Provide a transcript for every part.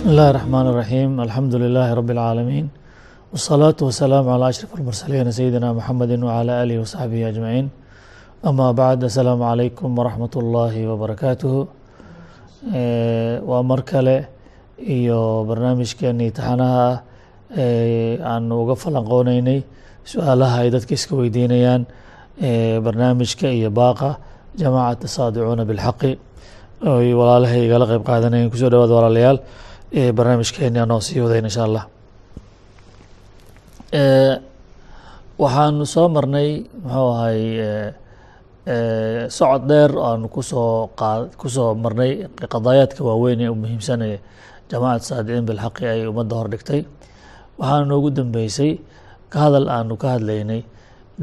بسم الله الرحمن الرحيم الحمد لله رب العالمين والصلاة والسلام على أشرف المرسلين سيدنا محمد وعلى آله وصحبه أجمعين أما بعد السلام عليكم ورحمة الله وبركاته waa mar kale iyo barnaamijkeenii taxanaha ah ee aan uga falanqooneynay su-aalaha ay dadka iska weydiinayaan barnaamijka iyo baaqa jamacat saadicuuna bilxaqi oy walaalahay igala qeyb qaadanayen kusoo dhawaad walaalayaal barnaamijkeeni anoo sii wadayn insha allah. Waxaanu soo marnay muxuu ahay socod dheer aanu ku soo qa ku soo marnay qadaayaadka waaweyn ee u muhiimsanaya jamacat saadiciin bilxaqi ay ummadda hordhigtay waxaana noogu dambeysay ka hadal aanu ka hadlaynay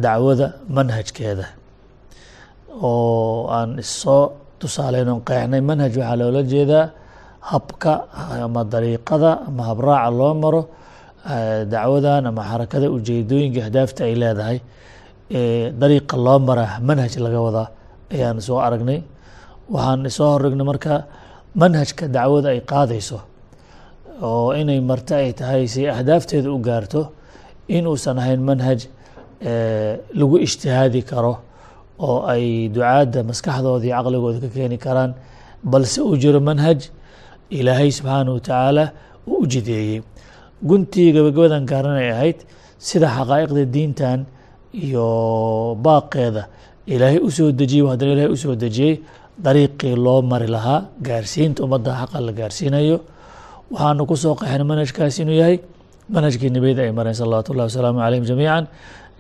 dacwada manhajkeeda oo aan issoo tusaaleyn on qeexnay. Manhaj waxaa loola jeedaa habka ama dariiqada ama habraaca loo maro dacwadan ama xarakada ujeedooyinka ahdaafta ay leedahay dariiqa loo maraa manhaj laga wadaa ayaan soo aragnay. Waxaan soo hordhignay marka manhajka dacwada ay qaadayso oo inay marto ay tahay si ahdaafteeda u gaarto in uusan ahayn manhaj lagu ijtihaadi karo oo ay ducaadda maskaxdooda iyo caqligooda ka keeni karaan balse uu jiro manhaj ilaahay subxaanahu watacaala uu u jideeyey guntii gabagabadan gaaran ay ahayd sida xaqaa'iqda diintan iyo baaqeeda ilaahay u soo dejiyey haddana ilaahay u soo dejiyey dariiqii loo mari lahaa gaarsiinta ummadda xaqa la gaarsiinayo. Waxaanu ku soo qaxin manhajkaasi inuu yahay manhajkii nebiyada ay mareen salawatu ullahi wasalaamu calayhim jamiican.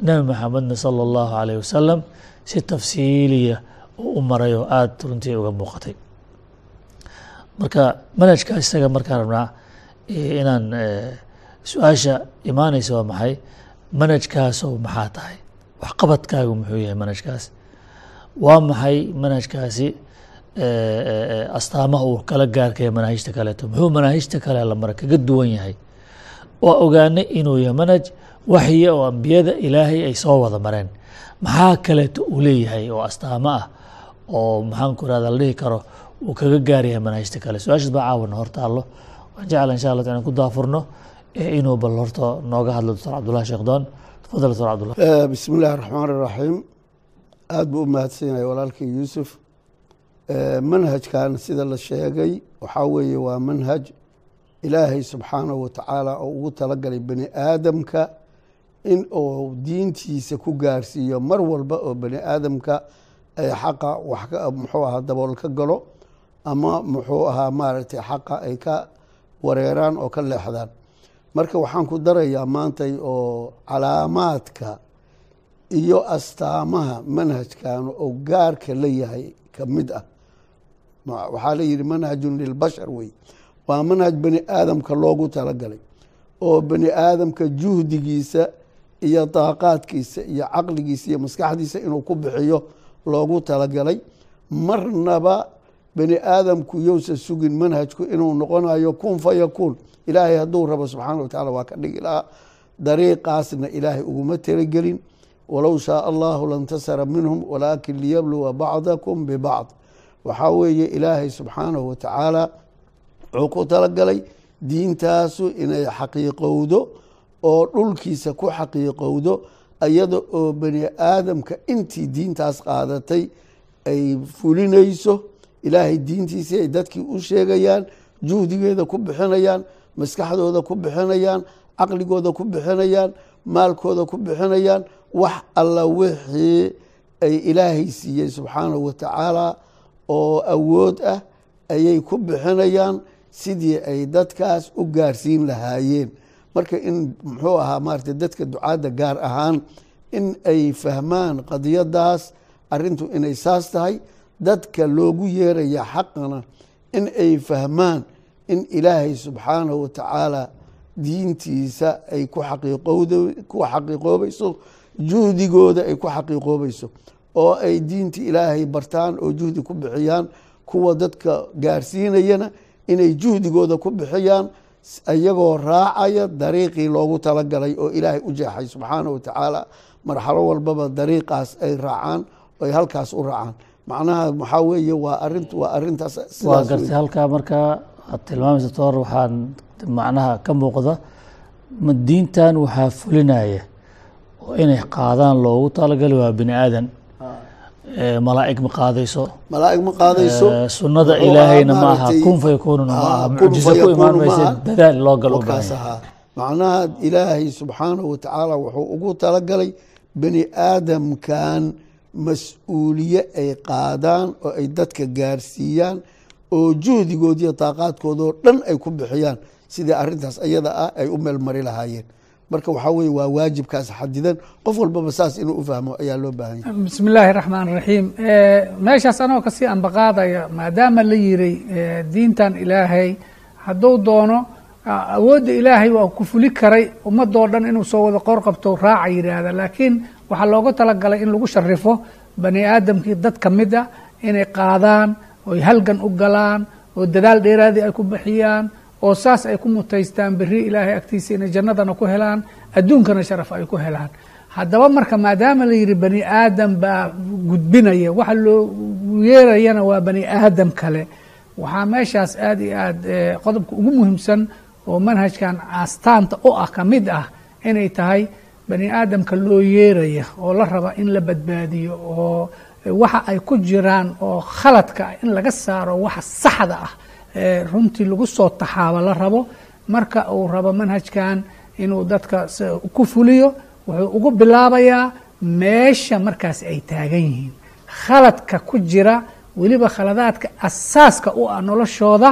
Nebi maxamedna sala allahu calayh wasalam si tafsiiliya oo u maray oo aada runtii uga muuqatay marka manhajkaas isaga markaan rabnaa inaan su'aasha imaanaysa waa maxay? Manhajkaasoo maxaa tahay? Waxqabadkaagu muxuu yahay manhajkaas? Waa maxay manhajkaasi astaamaha uu kala gaarkaya manaahijta kaleeto muxuu manaahijta kale la mara kaga duwan yahay? Waa ogaanay inuu yahay manhaj waxya oo ambiyada ilaahay ay soo wada mareen. Maxaa kaleeto uu leeyahay oo astaamo ah oo maxaanku irahda la dhihi karo uu kaga gaaryahay manaahijta kale. Su'aashaas baa caawana hortaallo waan jecla insha allah inaan ku daafurno inuu bal horta nooga hadlo doctor cabdullahi sheekh doon. Tafadal doctor cabdullah bismi illaahi raxmaan iraxiim aada buu u mahadsan yahay yuusuf. Manhajkan sida la sheegay waxaa weeye waa manhaj ilaahay subxaanahu watacaala oo ugu talagalay bani aadamka in uu diintiisa ku gaarsiiyo mar walba oo bani aadamka xaqa muxuu ahaa dabool ka galo ama muxuu ahaa maaragtay xaqa ay ka wareeraan oo ka leexdaan. Marka waxaan ku darayaa maantay oo calaamaadka iyo astaamaha manhajkan oo gaarka la yahay ka mid ah. Waxaa la yihi manhajun lilbashar wey. Waa manhaj bani aadamka loogu talagalay oo bani aadamka juhdigiisa iyo daaqaadkiisa iyo caqligiisa iyo maskaxdiisa inuu ku bixiyo loogu talagalay. Marnaba bani aadamku yousa sugin manhajku inuu noqonayo kun fayakuun ilaahay hadduu rabo subxaana wa tacala waa ka dhigi lahaa dariiqaasna ilaahay uguma talagelin walow shaaa allahu lantasara minhum walaakin liyabluwa bacdakum bibacd waxaa weeye ilaahay subxaanahu wa tacaala wuxuu ku talagalay diintaasu inay xaqiiqowdo oo dhulkiisa ku xaqiiqowdo iyada oo bani aadamka intii diintaas qaadatay ay fulinayso ilaahay diintiisii ay dadkii u sheegayaan juhdigeeda ku bixinayaan maskaxdooda ku bixinayaan caqligooda ku bixinayaan maalkooda ku bixinayaan wax alla wixii ay ilaahay siiyey subxaanahu wa tacaala oo awood ah ayay ku bixinayaan sidii ay dadkaas u gaarsiin lahaayeen marka in muxuu ahaa maarata dadka ducaadda gaar ahaan in ay fahmaan qadiyadaas arintu inay saas tahay dadka loogu yeeraya xaqana in ay fahmaan in ilaahay subxaanahu wa tacaala diintiisa ay ku xaqiiqoobayso juhdigooda ay ku xaqiiqoobayso oo ay diinta ilaahay bartaan oo juhdi ku bixiyaan kuwa dadka gaarsiinayana inay juhdigooda ku bixiyaan iyagoo raacaya dariiqii loogu talagalay oo ilaahay u jeexay subxaana wa tacaala marxalo walbaba dariiqaas ay raacaan ay halkaas u raacaan. Macnaha waxaa weeye waa arrin waa arintaas waa gartay halkaa markaa aad tilmaamaysa toor waxaan macnaha ka muuqda diintan waxaa fulinaya oo inay qaadaan loogu talagali waa bini aadan malaa'ig ma qaadayso? Malaa'ig ma qaadayso? Sunnada Wuxuu ilaahayna ma aha kun fayakununa ma Ah, aha mucjiso ku imaan maysa dadaal loo galo macnaha ilaahay subxaanahu watacaala wuxuu ugu talagalay bani aadamkan mas'uuliye ay qaadaan oo ay dadka gaarsiiyaan oo juhdigood iyo taaqaadkoodoo dhan ay ku bixiyaan. Sidii arintaas ayada ah ay u meelmari lahaayeen marka waxaa weye waa waajibkaas xadidan. Qof walbaba saas inuu u fahmo ayaa loo baahan yahay. Bismi illaahi raxmaan raxiim meeshaas anoo ka sii ambaqaadaya maadaama la yiray eh, diintan ilaahay hadduu doono awoodda ilaahay waa ku fuli karay ummadoo dhan inuu soo wada qor qabto raaca yidhaahda. Laakiin waxaa looga talagalay in lagu sharifo bani aadamkii dad ka mid a inay qaadaan oy halgan u galaan oo dadaal dheeraadii ay ku bixiyaan oo saas ay ku mutaystaan beri ilaahay agtiisa inay jannadana ku helaan adduunkana sharaf ay ku helaan. Haddaba marka maadaama la yidhi bani aadam baa gudbinaya waxa loo yeerayana waa bani aadam kale. Waxaa meeshaas aad iyo aad eh, qodobka ugu muhiimsan oo manhajkan astaanta u ah ka mid ah inay tahay bani aadamka loo yeeraya oo la raba in la badbaadiyo oo waxa ay ku jiraan oo khaladka ah in laga saaro waxa saxda ah runtii lagu soo taxaabo la rabo marka uu rabo manhajkan inuu dadka ku fuliyo wuxuu ugu bilaabayaa meesha markaas ay taagan yihiin. Khaladka ku jira weliba khaladaadka asaaska u ah noloshooda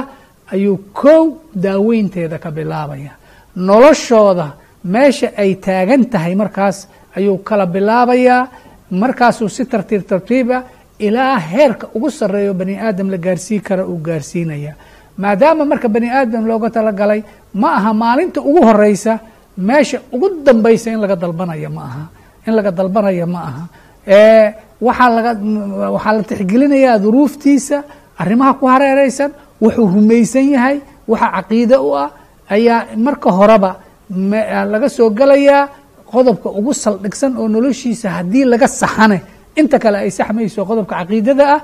ayuu kow daaweynteeda ka bilaabaya noloshooda meesha ay taagan tahay markaas ayuu kala bilaabayaa. Markaasuu si tartiib tartiiba ilaa heerka ugu sarreeyo bani aadam la gaarsii kara uu gaarsiinaya maadaama marka bani aadam looga talagalay ma aha maalinta ugu horeysa meesha ugu dambaysa in laga dalbanaya ma aha. In laga dalbanaya ma aha. Waxaa laga waxaa la tixgelinayaa duruuftiisa arrimaha ku hareereysan wuxuu rumaysan yahay waxa caqiide u ah ayaa marka horeba laga soo gelayaa qodobka ugu saldhigsan oo noloshiisa haddii laga saxane. Inta kale ay saxmayso qodobka caqiidada ah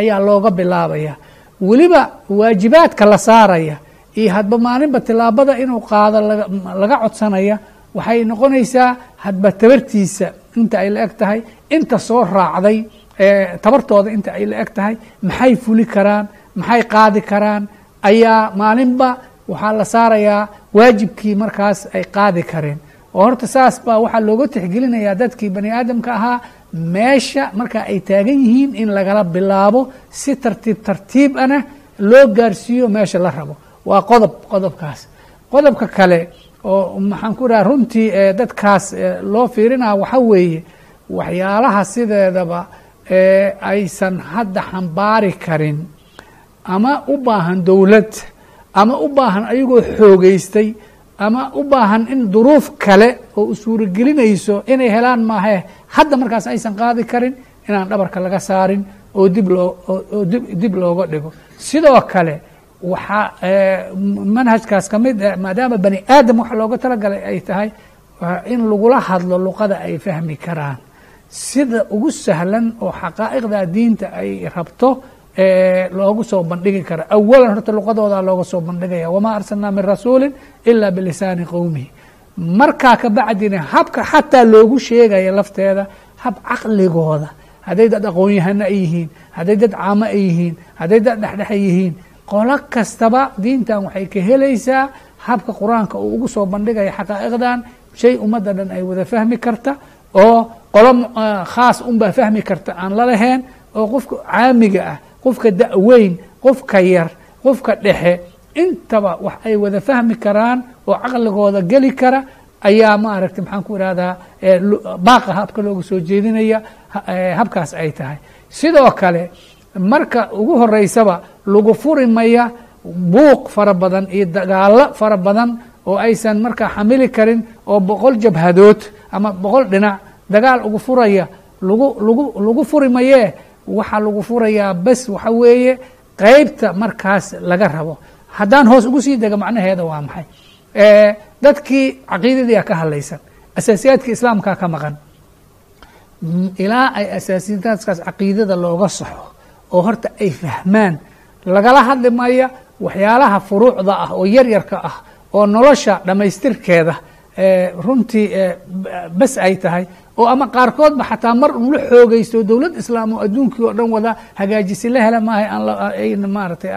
ayaa looga bilaabaya weliba waajibaadka la saaraya iyo hadba maalinba tilaabada inuu qaado laga- laga codsanaya waxay noqonaysaa hadba tabartiisa inta ay la eg tahay inta soo raacday ee tabartooda inta ay la eg tahay maxay fuli karaan maxay qaadi karaan ayaa maalinba waxaa la saarayaa waajibkii markaas ay qaadi kareen. Oo horta saas baa waxaa looga tixgelinayaa dadkii bani aadamka ahaa meesha marka ay taagan yihiin in lagala bilaabo si tartiib tartiib ana loo gaarsiiyo meesha la rabo. Waa qodob qodobkaas. Qodobka kale oo maxaan ku dhaha runtii dadkaas loo fiirinaya waxa weeye waxyaalaha sideedaba ee aysan hadda xambaari karin ama u baahan dowlad ama u baahan ayagoo xoogeystay ama u baahan in duruuf kale oo u suuragelinayso inay helaan maahe hadda markaas aysan qaadi karin inaan dhabarka laga saarin oo dib loo oo- dib looga dhigo. Sidoo kale waxaa eh, manhajkaas ka mid ah maadaama bani aadam waxa looga talagalay ay tahay in lagula hadlo luqada ay fahmi karaan. Sida ugu sahlan oo xaqaa'iqda diinta ay rabto ee loogu soo bandhigi kara awalan horta luqadooda looga soo bandhigaya wamaa arsalnaa min rasuulin ila bilisaani qowmihi markaa ka bacdina habka xataa loogu sheegaya lafteeda hab caqligooda. Hadday dad aqoon-yahano ay yihiin hadday dad caamo ay yihiin hadday dad dhexdhexa yihiin qolo kastaba diintan waxay ka helaysaa habka qur'aanka uu ugu soo bandhigaya xaqaa'iqdan shay ummadda dhan ay wada fahmi karta oo qolo ah, khaas unbaa fahmi karta aan la lahayn oo qofka caamiga ah qofka da-weyn qofka yar qofka dhexe intaba wax ay wada fahmi karaan oo caqligooda geli kara ayaa ma aragtay maxaan ku ihahdaa eh, baaqa habka looga soo jeedinaya eh, habkaas ay tahay. Sidoo kale marka ugu horeysaba lagu furi maya buuq fara badan iyo dagaalo fara badan oo aysan markaa xamili karin oo boqol jabhadood ama boqol dhinac dagaal ugu furaya lagu lagu lagu furi mayee waxaa lagu furayaa bes waxa weeye qeybta markaas laga rabo haddaan hoos ugu sii dega macnaheeda waa maxay? Dadkii caqiidadii a ka hadlaysan asaasiyaadka islaamkaa ka maqan ilaa ay asaasiyaadkaas caqiidada looga saxo oo horta ay fahmaan lagala hadli maya waxyaalaha furuucda ah oo yaryarka ah oo nolosha dhammaystirkeeda runtii bes ay tahay. Oo ama qaarkoodba xataa mar un la xoogaysto dowlad islaam oo adduunkii oo dhan wada hagaajisi la hela maaha aan maaratay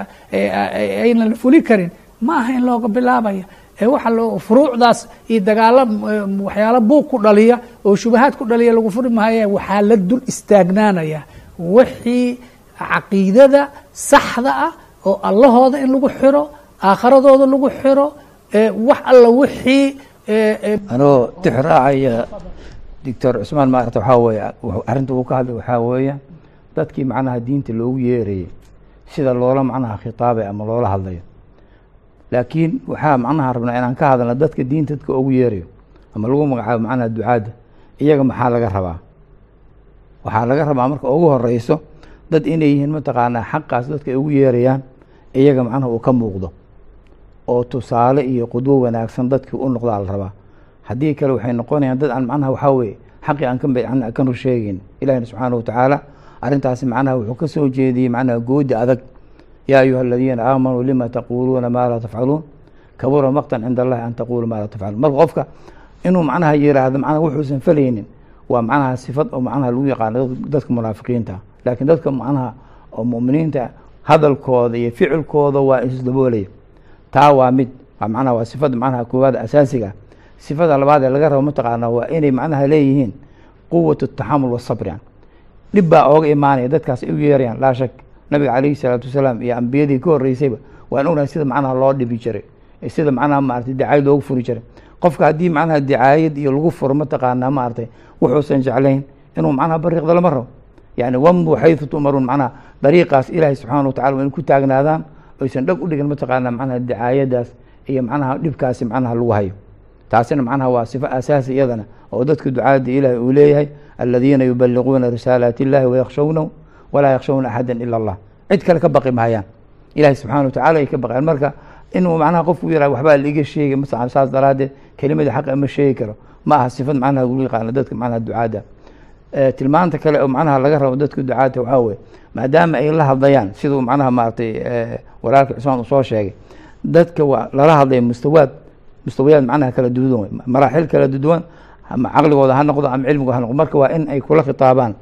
ayna la fuli karin. Ma aha in looga bilaabaya. Waxa loo furuucdaas iyo dagaalo waxyaalo buuq ku dhaliya oo shubahaad ku dhaliya lagu furi maaye waxaa la dul istaagnaanaya. Wixii caqiidada saxda ah oo allahooda in lagu xiro aakharadooda lagu xiro wax alla wixii anoo tix raacaya doctor cusmaan maarata waxaa weeye arrinta uu ka hadlay waxaa weeye dadkii macnaha diinta loogu yeerayay sida loola macnaha khitaabay ama loola hadlayo. Laakiin waxaa macnaha rabnaa inaan ka hadalna dadka diinta dadka ugu yeerayo ama lagu magacaabo macnaha ducaadda iyaga maxaa laga rabaa? Waxaa laga rabaa marka ugu horeyso dad inay yihiin mataqaanaa xaqaas dadka ay ugu yeerayaan iyaga macnaha uu ka muuqdo oo tusaale iyo qudwo wanaagsan dadkii u noqdaa la rabaa. Haddii kale waxay noqonayaan dad aan macnaha waxaa weye xaqii aan ka rusheegin ilahina subxaana watacaala arrintaasi macnaha wuxuu ka soo jeediyey macnaha goodi adag. Yaa ayuha aladiina aamanuu lima taquuluuna maa laa tafcaluun? Kabura maqtan cinda allahi an taqulu maa laa tafcaluun. Marka qofka inuu macnaha yiraahdo macnaha wuxuusan falaynin waa macnaha sifad oo macnaha lagu yaqaano dadka munaafiqiinta. Laakiin dadka macnaha oo mu'miniinta hadalkooda iyo ficilkooda waa isdaboolaya taa waa mid waa macnaha waa sifada macnaha koowaad asaasiga sifada labaad ee laga rabo mataqaana waa inay macnaha leeyihiin quwat taxamul wasabr yan dhib baa ooga imaanaya dadkaas u yeerayaan laa shak nabiga calayhi salaatu wasalaam iyo ambiyadii ka horreysayba waan ognahay sida macnaha loo dhibi jiray sida macnaha maarata dicaayad loogu furi jiray. Qofka haddii macnaha dicaayad iyo lagu furo mataqaanaa maaragtay wuxuusan jeclayn inuu macnaha bariiqda lama rabo. Yani wamdu xaydu tumaruun macnaha dariiqaas ilaahay subxaana watacala waa in ku taagnaadaan oysan dhag u dhigin mataqaanaa macnaha dicaayadaas iyo macnaha dhibkaasi macnaha lagu hayo. Taasina macnaha waa sifo asaasi iyadana oo dadka ducaada ilaahay uu leeyahay aladiina yubaliguuna risaalaati illahi wayakhshawnahu walaa yakhshawna axada ila allah cid kale ka baqi mahayaan. Ilahay subxana watacala ay ka baqeen marka inuu macnaha qofku yihah waxbaa laiga sheegay masalan saas daraaddeed kelimada xaqa ma sheegi karo ma aha sifad macnaha lagu yaqaano dadka macnaha ducaada tilmaanta kale oo macnaha laga rabo dadka ducaata waxaa weye maadaama ay la hadlayaan siduu macnaha maaratay walaalka cusmaan uu soo sheegay dadka waa lala hadlaya mustawaad mustawayaad macnaha kala duduwan wey maraaxil kala duduwan ama caqligooda ha noqdo ama cilmigoda ha noqdo marka waa in ay kula khitaabaan.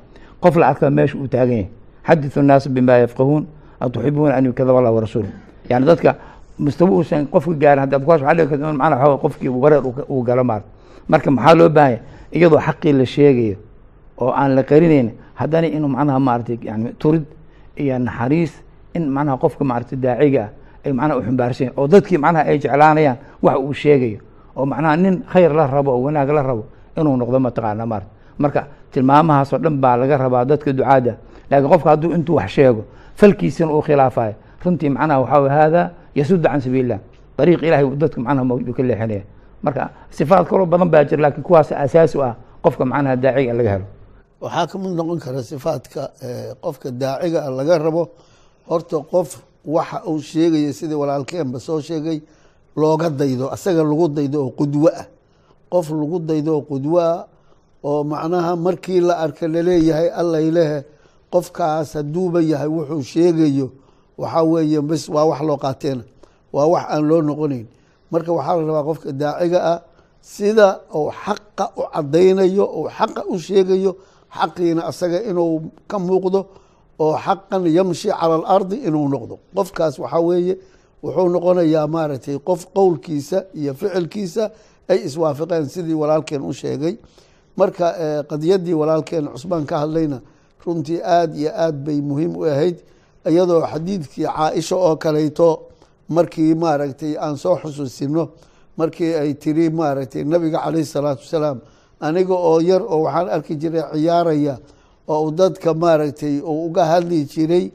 Qof la arkaa meesha uu taagan yahay. Xaditu nnaasa bima yafqahuun atuxibuuna an yukadaba allah warasuulu yani dadka mustawa uusan qofka gaarin haddi adkuwaas waa dhii karta in macnaha waa qofkii wareer uu galo maarata marka maxaa loo baahanya iyadoo xaqii la sheegayo oo aan la qarinayn haddana inuu macnaha maaragtay yani turid iyo naxariis in macnaha qofka maaragtay daaciga ah ay macnaha u xumbaarsan oo dadkii macnaha ay jeclaanayaan wax uu sheegayo oo macnaha nin khayr la rabo oo wanaag la rabo inuu noqdo mataqaana maarata marka tilmaamahaasoo dhan baa laga rabaa dadka ducaada laakiin qofka hadduu intuu wax sheego falkiisina uu khilaafayo. Runtii macnaha waxaa way haadaa yasudu can sabiil dariiq ilahay dadka macnaha muu ka leexinaya. Marka sifaad kaloo badan baa jira laakiin kuwaas asaasi u ah qofka macnaha daaciga laga helo waxaa ka mid noqon kara sifaadka qofka daaciga laga rabo. Horta qof waxa uu sheegaya sidii walaalkeenba soo sheegay looga daydo asaga lagu daydo oo qudwo ah. Qof lagu daydo oo qudwo ah oo macnaha markii la arka la leeyahay allaylehe qofkaas hadduuba yahay wuxuu sheegayo. Waxaa weeye bes waa wax loo qaateena waa wax aan loo noqonayn. Marka waxaa la rabaa qofka daaciga ah sida uu xaqa u caddaynayo uu xaqa u sheegayo xaqiina asaga inuu ka muuqdo oo xaqan yamshi cala alardi inuu noqdo. Qofkaas waxaa weeye wuxuu noqonayaa maaragtay qof qowlkiisa iyo ficilkiisa ay iswaafaqeen sidii walaalkeen u sheegay. Marka qadiyaddii walaalkeen cusmaan ka hadlayna runtii aada iyo aad bay muhiim u ahayd iyadoo xadiidkii caaisha oo kaleyto markii maaragtay aan soo xusuusino markii ay tiri maaragtay nabiga caleyhi salaatu wasalaam aniga oo yar oo waxaan arki jiray ciyaaraya oo dadka maaragtay uu uga hadli jiray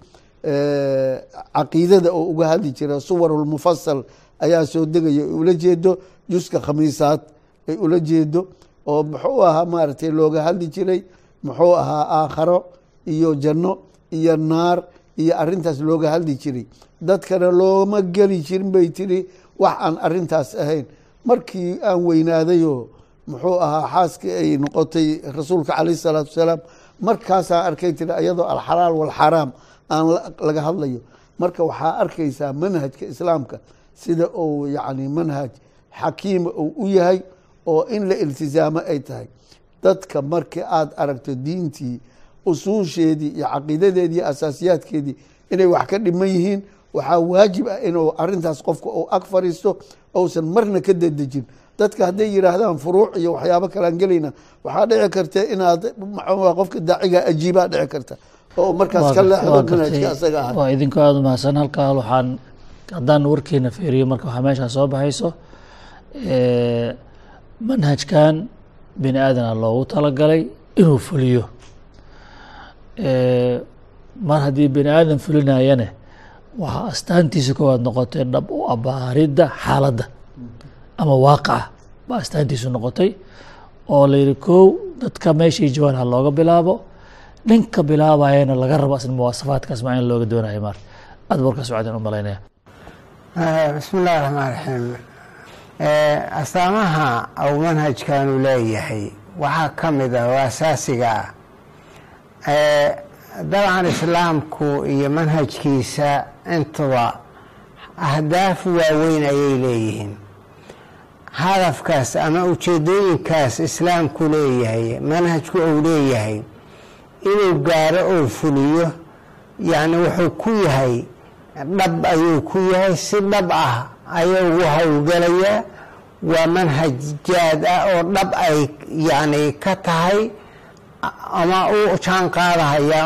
caqiidada oo uga hadli jiray suwarulmufasal ayaa soo degaya. Ula jeedo juska khamiisaad ay ula jeedo oo muxuu ahaa maaragtay looga hadli jiray. Muxuu ahaa aakharo iyo janno iyo naar iyo arintaas looga hadli jiray. Dadkana looma geli jirin bay tiri wax aan arintaas ahayn. Markii aan weynaadayoo muxuu ahaa xaaskii ay noqotay rasuulka caleyh isalaatu wasalaam. Markaasaan arkay tiri iyadoo alxalaal walxaraam aan laga hadlayo. Marka waxaa arkaysaa manhajka islaamka sida uu yacni manhaj xakiima uu u yahay oo in la iltisaamo ay tahay. Dadka markii aada aragto diintii usuusheedii iyo caqiidadeedii iyo asaasiyaadkeedii inay wax ka dhiman yihiin waxaa waajib ah inuu arintaas qofka uu ag fariisto ousan marna ka dedejin dadka hadday yidhaahdaan furuuc iyo waxyaabo kalaan gelayna waxaa dhici karta inaad qofka daaciga ajiibaa dhici karta. Oo markaas ka leexdo manhajka asaga ah waa idinku aada umahadsan halkaa waxaan haddaan warkeena fiiriyo marka waxaa meeshaa soo baxayso manhajkan bini aadana loogu talagalay inuu fuliyo. Mar haddii bini aadan fulinayane waxaa astaantiisa koowaad noqotay dhab u abaaridda xaaladda ama waaqaca baa astaantiisu noqotay oo la yihi kow dadka meeshay jawaan ha looga bilaabo ninka bilaabayana laga rabo asna muwaasafaadkaas maa looga doonayo maar aad warka socdeen u malaynaya. Bismi illahi raxmaan raxiim astaamaha uu manhajkanu leeyahay waxaa ka mid ah oo asaasiga ah dabcan islaamku iyo manhajkiisa intuba ahdaaf waaweyn ayay leeyihiin hadafkaas ama ujeedooyinkaas islaamku leeyahay manhajku uu leeyahay inuu gaaro oo fuliyo yacni wuxuu ku yahay dhab ayuu ku yahay si dhab ah ayuu ugu howlgalayaa waa manhaj jaad ah oo dhab ay yacni ka tahay ama u jaan qaadahaya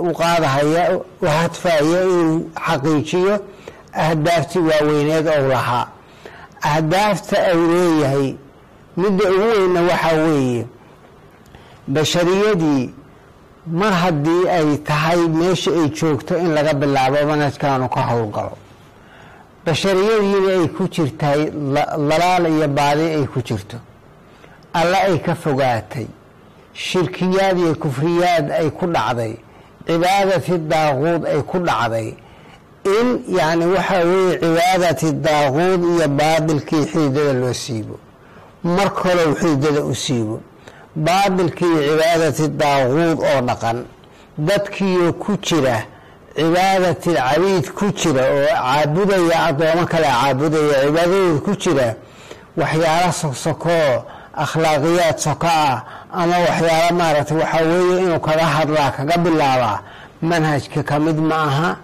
u qaadahaya u hadfaya inuu xaqiijiyo ahdaaftii waaweyneed ou lahaa ahdaafta ay leeyahay midda ugu weynna waxaa weeye bashariyadii mar haddii ay tahay meesha ay joogto in laga bilaabo manhajkaanu ka howlgalo. Bashariyadiina ay ku jirtahay dalaal iyo baadi ay ku jirto. Alle ay ka fogaatay shirkiyaad iyo kufriyaad ay ku dhacday cibaadati daaquud ay ku dhacday in yacni waxaa weeye cibaadati daaquud iyo baadilkii xiidada loo siibo. Mar kalow xiidada u siibo. Baadilkii cibaadati daaquud oo dhaqan. Dadkiioo ku jira cibaadati cabiid ku jira oo caabudaya addoomo kale caabudaya cibaadadood ku jira waxyaalo sogsokoo akhlaaqiyaad soko ah ama waxyaalo maaragtay waxaa weeye inuu kaga hadlaa kaga bilaabaa manhajka ka mid ma aha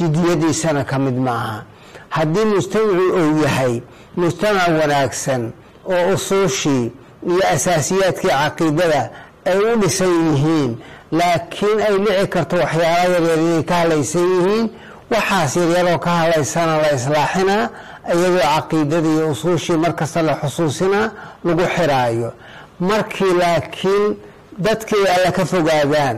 jidiyadiisana ka mid ma aha haddii mujtamacu uu yahay mujtamac wanaagsan oo usuushii iyo asaasiyaadkii caqiidada ay u dhisan yihiin laakiin ay dhici karto waxyaalo yaryar inay ka hadlaysan yihiin waxaas yaryaroo ka hadlaysana la islaaxinaa iyadoo caqiidadii iyo usuushii markasta la xusuusinaa lagu xiraayo. Markii laakiin dadkii alla ka fogaadaan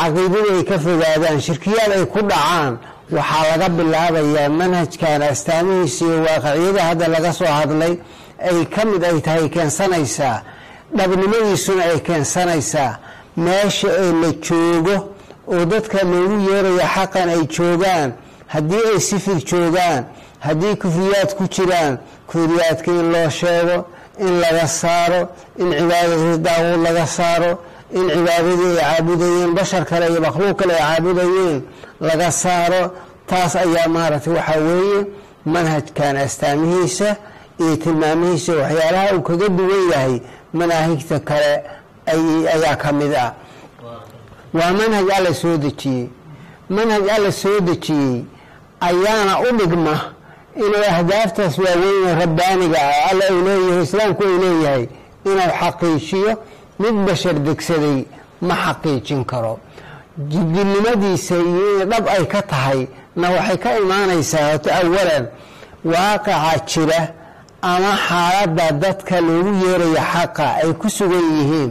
caqiidadii ay ka fogaadaan shirkiyaad ay ku dhacaan waxaa laga bilaabayaa manhajkan astaamihiisa iyo waaqiciyada hadda laga soo hadlay. Ay ka mid ay tahay keensanaysaa dhabnimadiisuna ay keensanaysaa meesha ee la joogo oo dadka loogu yeeraya xaqan ay joogaan. Haddii ay sifir joogaan haddii kufriyaad ku jiraan kufriyaadka in loo sheego in laga saaro in cibaadadii daawuud laga saaro in cibaadadii ay caabudayeen bashar kale iyo makhluuq kale ay caabudayeen laga saaro taas ayaa maaragtay waxaa weeye manhajkan astaamihiisa iyo tilmaamihiisa waxyaalaha uu kaga duwan yahay manaahigta kale ayaa ka mid ah. Waa manhaj alla soo dejiyey. Manhaj alla soo dejiyey ayaana u dhigma inuu ahdaaftaas waaweyne rabbaaniga ah alla uu leeyahay islaamku uu leeyahay inuu xaqiijiyo mid bashar degsaday ma xaqiijin karo. Jidinimadiisa iyo in dhab ay ka tahay na waxay ka imaanaysaa hoto awalan waaqaca jira ama xaaladda dadka loogu yeeraya xaqa ay ku sugan yihiin.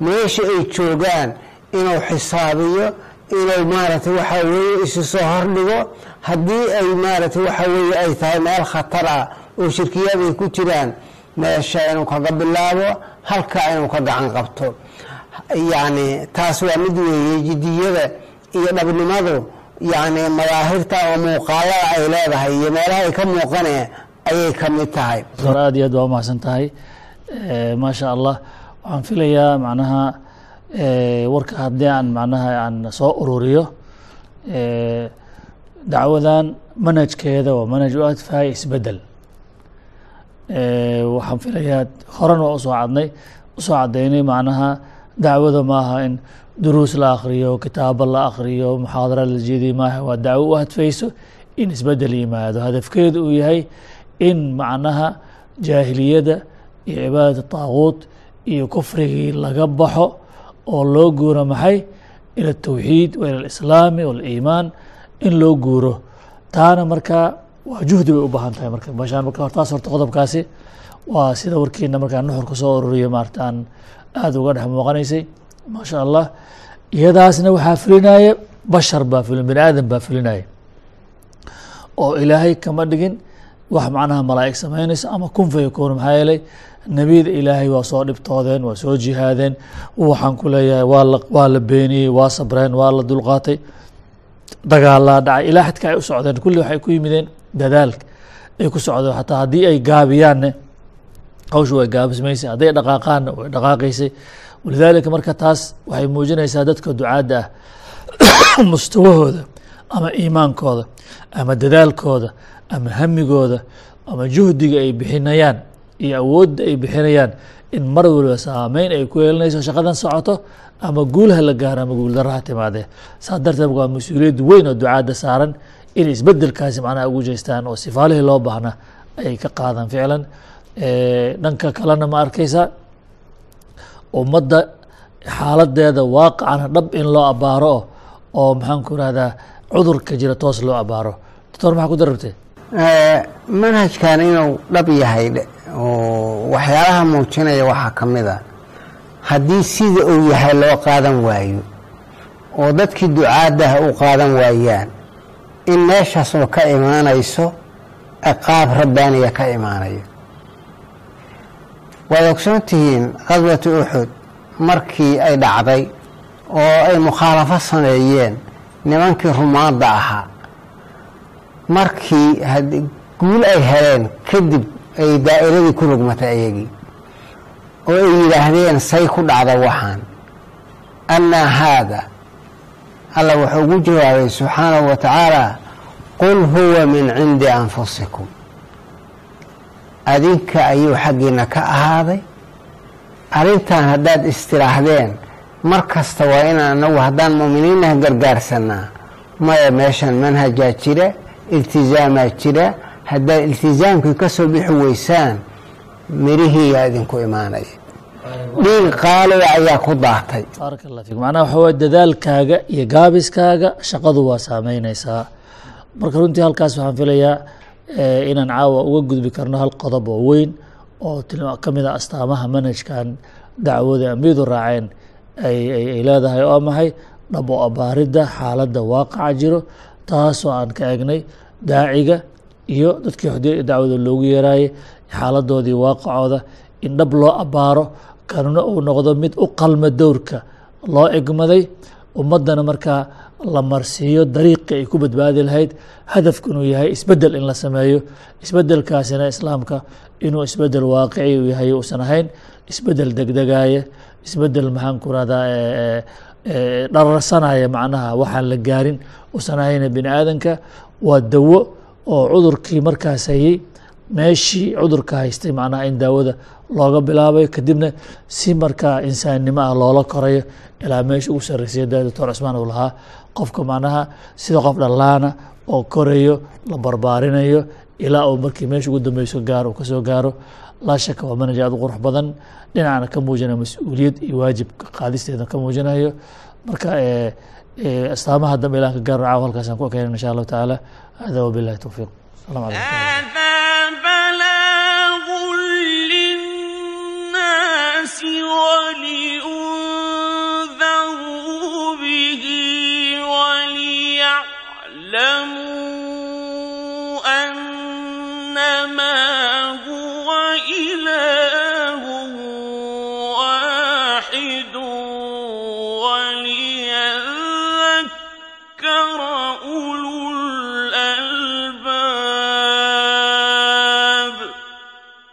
Meesha ay joogaan inuu xisaabiyo inuu maaragtay waxaa weeye isu soo hordhigo haddii ay maaragtay waxaa weeye ay tahay meel khatar ah oo shirkiyaad ay ku jiraan meesha inuu kaga bilaabo halkaa inuu ka gacan qabto. Yacni taas waa mid weeye jidiyada iyo dhabnimadu yacni madaahirta oo muuqaalada ay leedahay iyo meelaha ay ka muuqane ayay ka mid tahay. Aad iyo aad waa umahadsan tahay. Maasha allah waxaan filayaa macnaha warka haddii aan macnaha aan soo ururiyo dacwadan manhajkeeda waa manhaj u adfahay isbeddel waxaan filayaa horan waa usoo cadnay usoo caddaynay macnaha dacwada maaha in duruus la akriyo kitaabo la akriyo muxaadara la jeediyo maaha waa dacwo u hadfayso in isbedel yimaado hadafkeedu uu yahay in macnaha jaahiliyada iyo cibaadata taaquut iyo kufrigii laga baxo oo loo guuro maxay ila الtawxiid wa ila اlislaami wاliimaan in loo guuro taana markaa waa juhdi bay u baahan tahay marka. Meeshaan marka hor taas horta qodobkaasi waa sida warkiina markaa nuxur ku soo ururiyo maarata aan aada uga dhex muuqanaysay maasha allah iyadaasna waxaa fulinaya bashar baa fulin bani aadam baa fulinaya oo ilaahay kama dhigin wax macnaha malaa'ig samaynayso ama kun fayakuun maxaa yeelay nebiyada ilaahay waa soo dhibtoodeen waa soo jihaadeen. Waxaan ku leeyahay waa la waa la beeniyey waa sabreen waa la dulqaatay. Dagaalaa dhacay ilaa xadka ay u socdeen kulli waxay ku yimideen dadaalka ay ku socdeen xataa haddii ay gaabiyaanne hawshu way gaabismaysay hadday dhaqaaqaanna way dhaqaaqaysay. Walidaalika marka taas waxay muujinaysaa dadka ducaadda ah mustawahooda ama iimaankooda ama dadaalkooda ama hamigooda ama juhdiga ay bixinayaan iyo awoodda ay bixinayaan in mar waliba saameyn ay ku yeelanayso shaqadan socoto ama guulaha la gaaro ama guuldaraha timaadee. Saa darteed waa mas'uuliyad weyn oo ducaadda saaran inay isbedelkaasi macnaha ugu jeestaan oo sifaalihii loo baahnaa ay ka qaadaan ficlan. Dhanka kalena ma arkaysa ummadda xaaladeeda waaqicana dhab in loo abaaro o oo maxaan ku rahdaa cudurka jira toos loo abaaro. Doctor maxaa ku darartay manhajkan inuu dhab yahay waxyaalaha muujinaya waxaa ka mid a haddii sida uu yahay loo qaadan waayo oo dadkii ducaaddaha u qaadan waayaan in meeshaas oo ka imaanayso ciqaab rabbaaniya ka imaanaya waad ogsoon tihiin qaswatu uxud markii ay dhacday oo ay mukhaalafo sameeyeen nimankii rumaadda ahaa. Markii guul ay heleen kadib ay daa'iradii ku rogmatay ayagii. Oo ay yidhaahdeen say ku dhacda waxaan. Annaa haada alla wuxuu ugu jawaabay subxaanahu wa tacaala qul huwa min cindi anfusikum. Adinka ayuu xaggiina ka ahaaday. Arrintan haddaad istiraahdeen mar kasta waa inaan anagu haddaan mu'miniinah gargaarsanaa maya meeshan manhajaa jira iltizaamaa jira. Haddaad iltizaamkii ka soo bixi weysaan mirihiiyaa idinku imaanaya dhiig qaaliga ayaa ku daatay. Macnaha waxa waye dadaalkaaga iyo gaabiskaaga shaqadu waa saameyneysaa marka runtii halkaas waxaan filayaa inaan caawa uga gudbi karno hal qodob oo weyn oo ka a astaamaha manhajkan dacwada ambiyadu raaceen ay leedahay oo maxay? Dhabo abaaridda xaaladda waaqaca jiro taasoo aan ka egnay daaciga iyo dadkii dacwada loogu yeeraayey xaaladoodii waaqacooda. In dhab loo abaaro kanuna uu noqdo mid u qalma dowrka. Loo egmaday ummaddana markaa la marsiiyo dariiqii ay ku badbaadi lahayd hadafku inuu yahay isbeddel in la sameeyo. Isbedelkaasina islaamka inuu isbeddel waaqici u yahay uusan ahayn isbeddel degdegaaya isbeddel maxaan ku rahdaa dhararsanaya macnaha waxaan la gaarin uusan ahayna bini aadanka waa dawo oo cudurkii markaas hayey meeshii cudurka haystay macnaha in daawada looga bilaabayo kadibna si markaa insaannimo ah loola korayo ilaa meesha ugu sarreysaya da doctor cusmaan uu lahaa qofka macnaha sida qof dhallaana oo korayo la barbaarinayo ilaa uu markii meesha ugu dambeyso gaaro uu ka soo gaaro laa shaka waa manhaj aad u qurux badan dhinacna ka muujinaya mas'uuliyad iyo waajib qaadisteeda ka muujinayo marka astaamaha dambe ilaan ka gaaro caawa halkaasaan ku ekeynan insha allahu tacaala hada wabillahi towfiiq asalaamu calaykum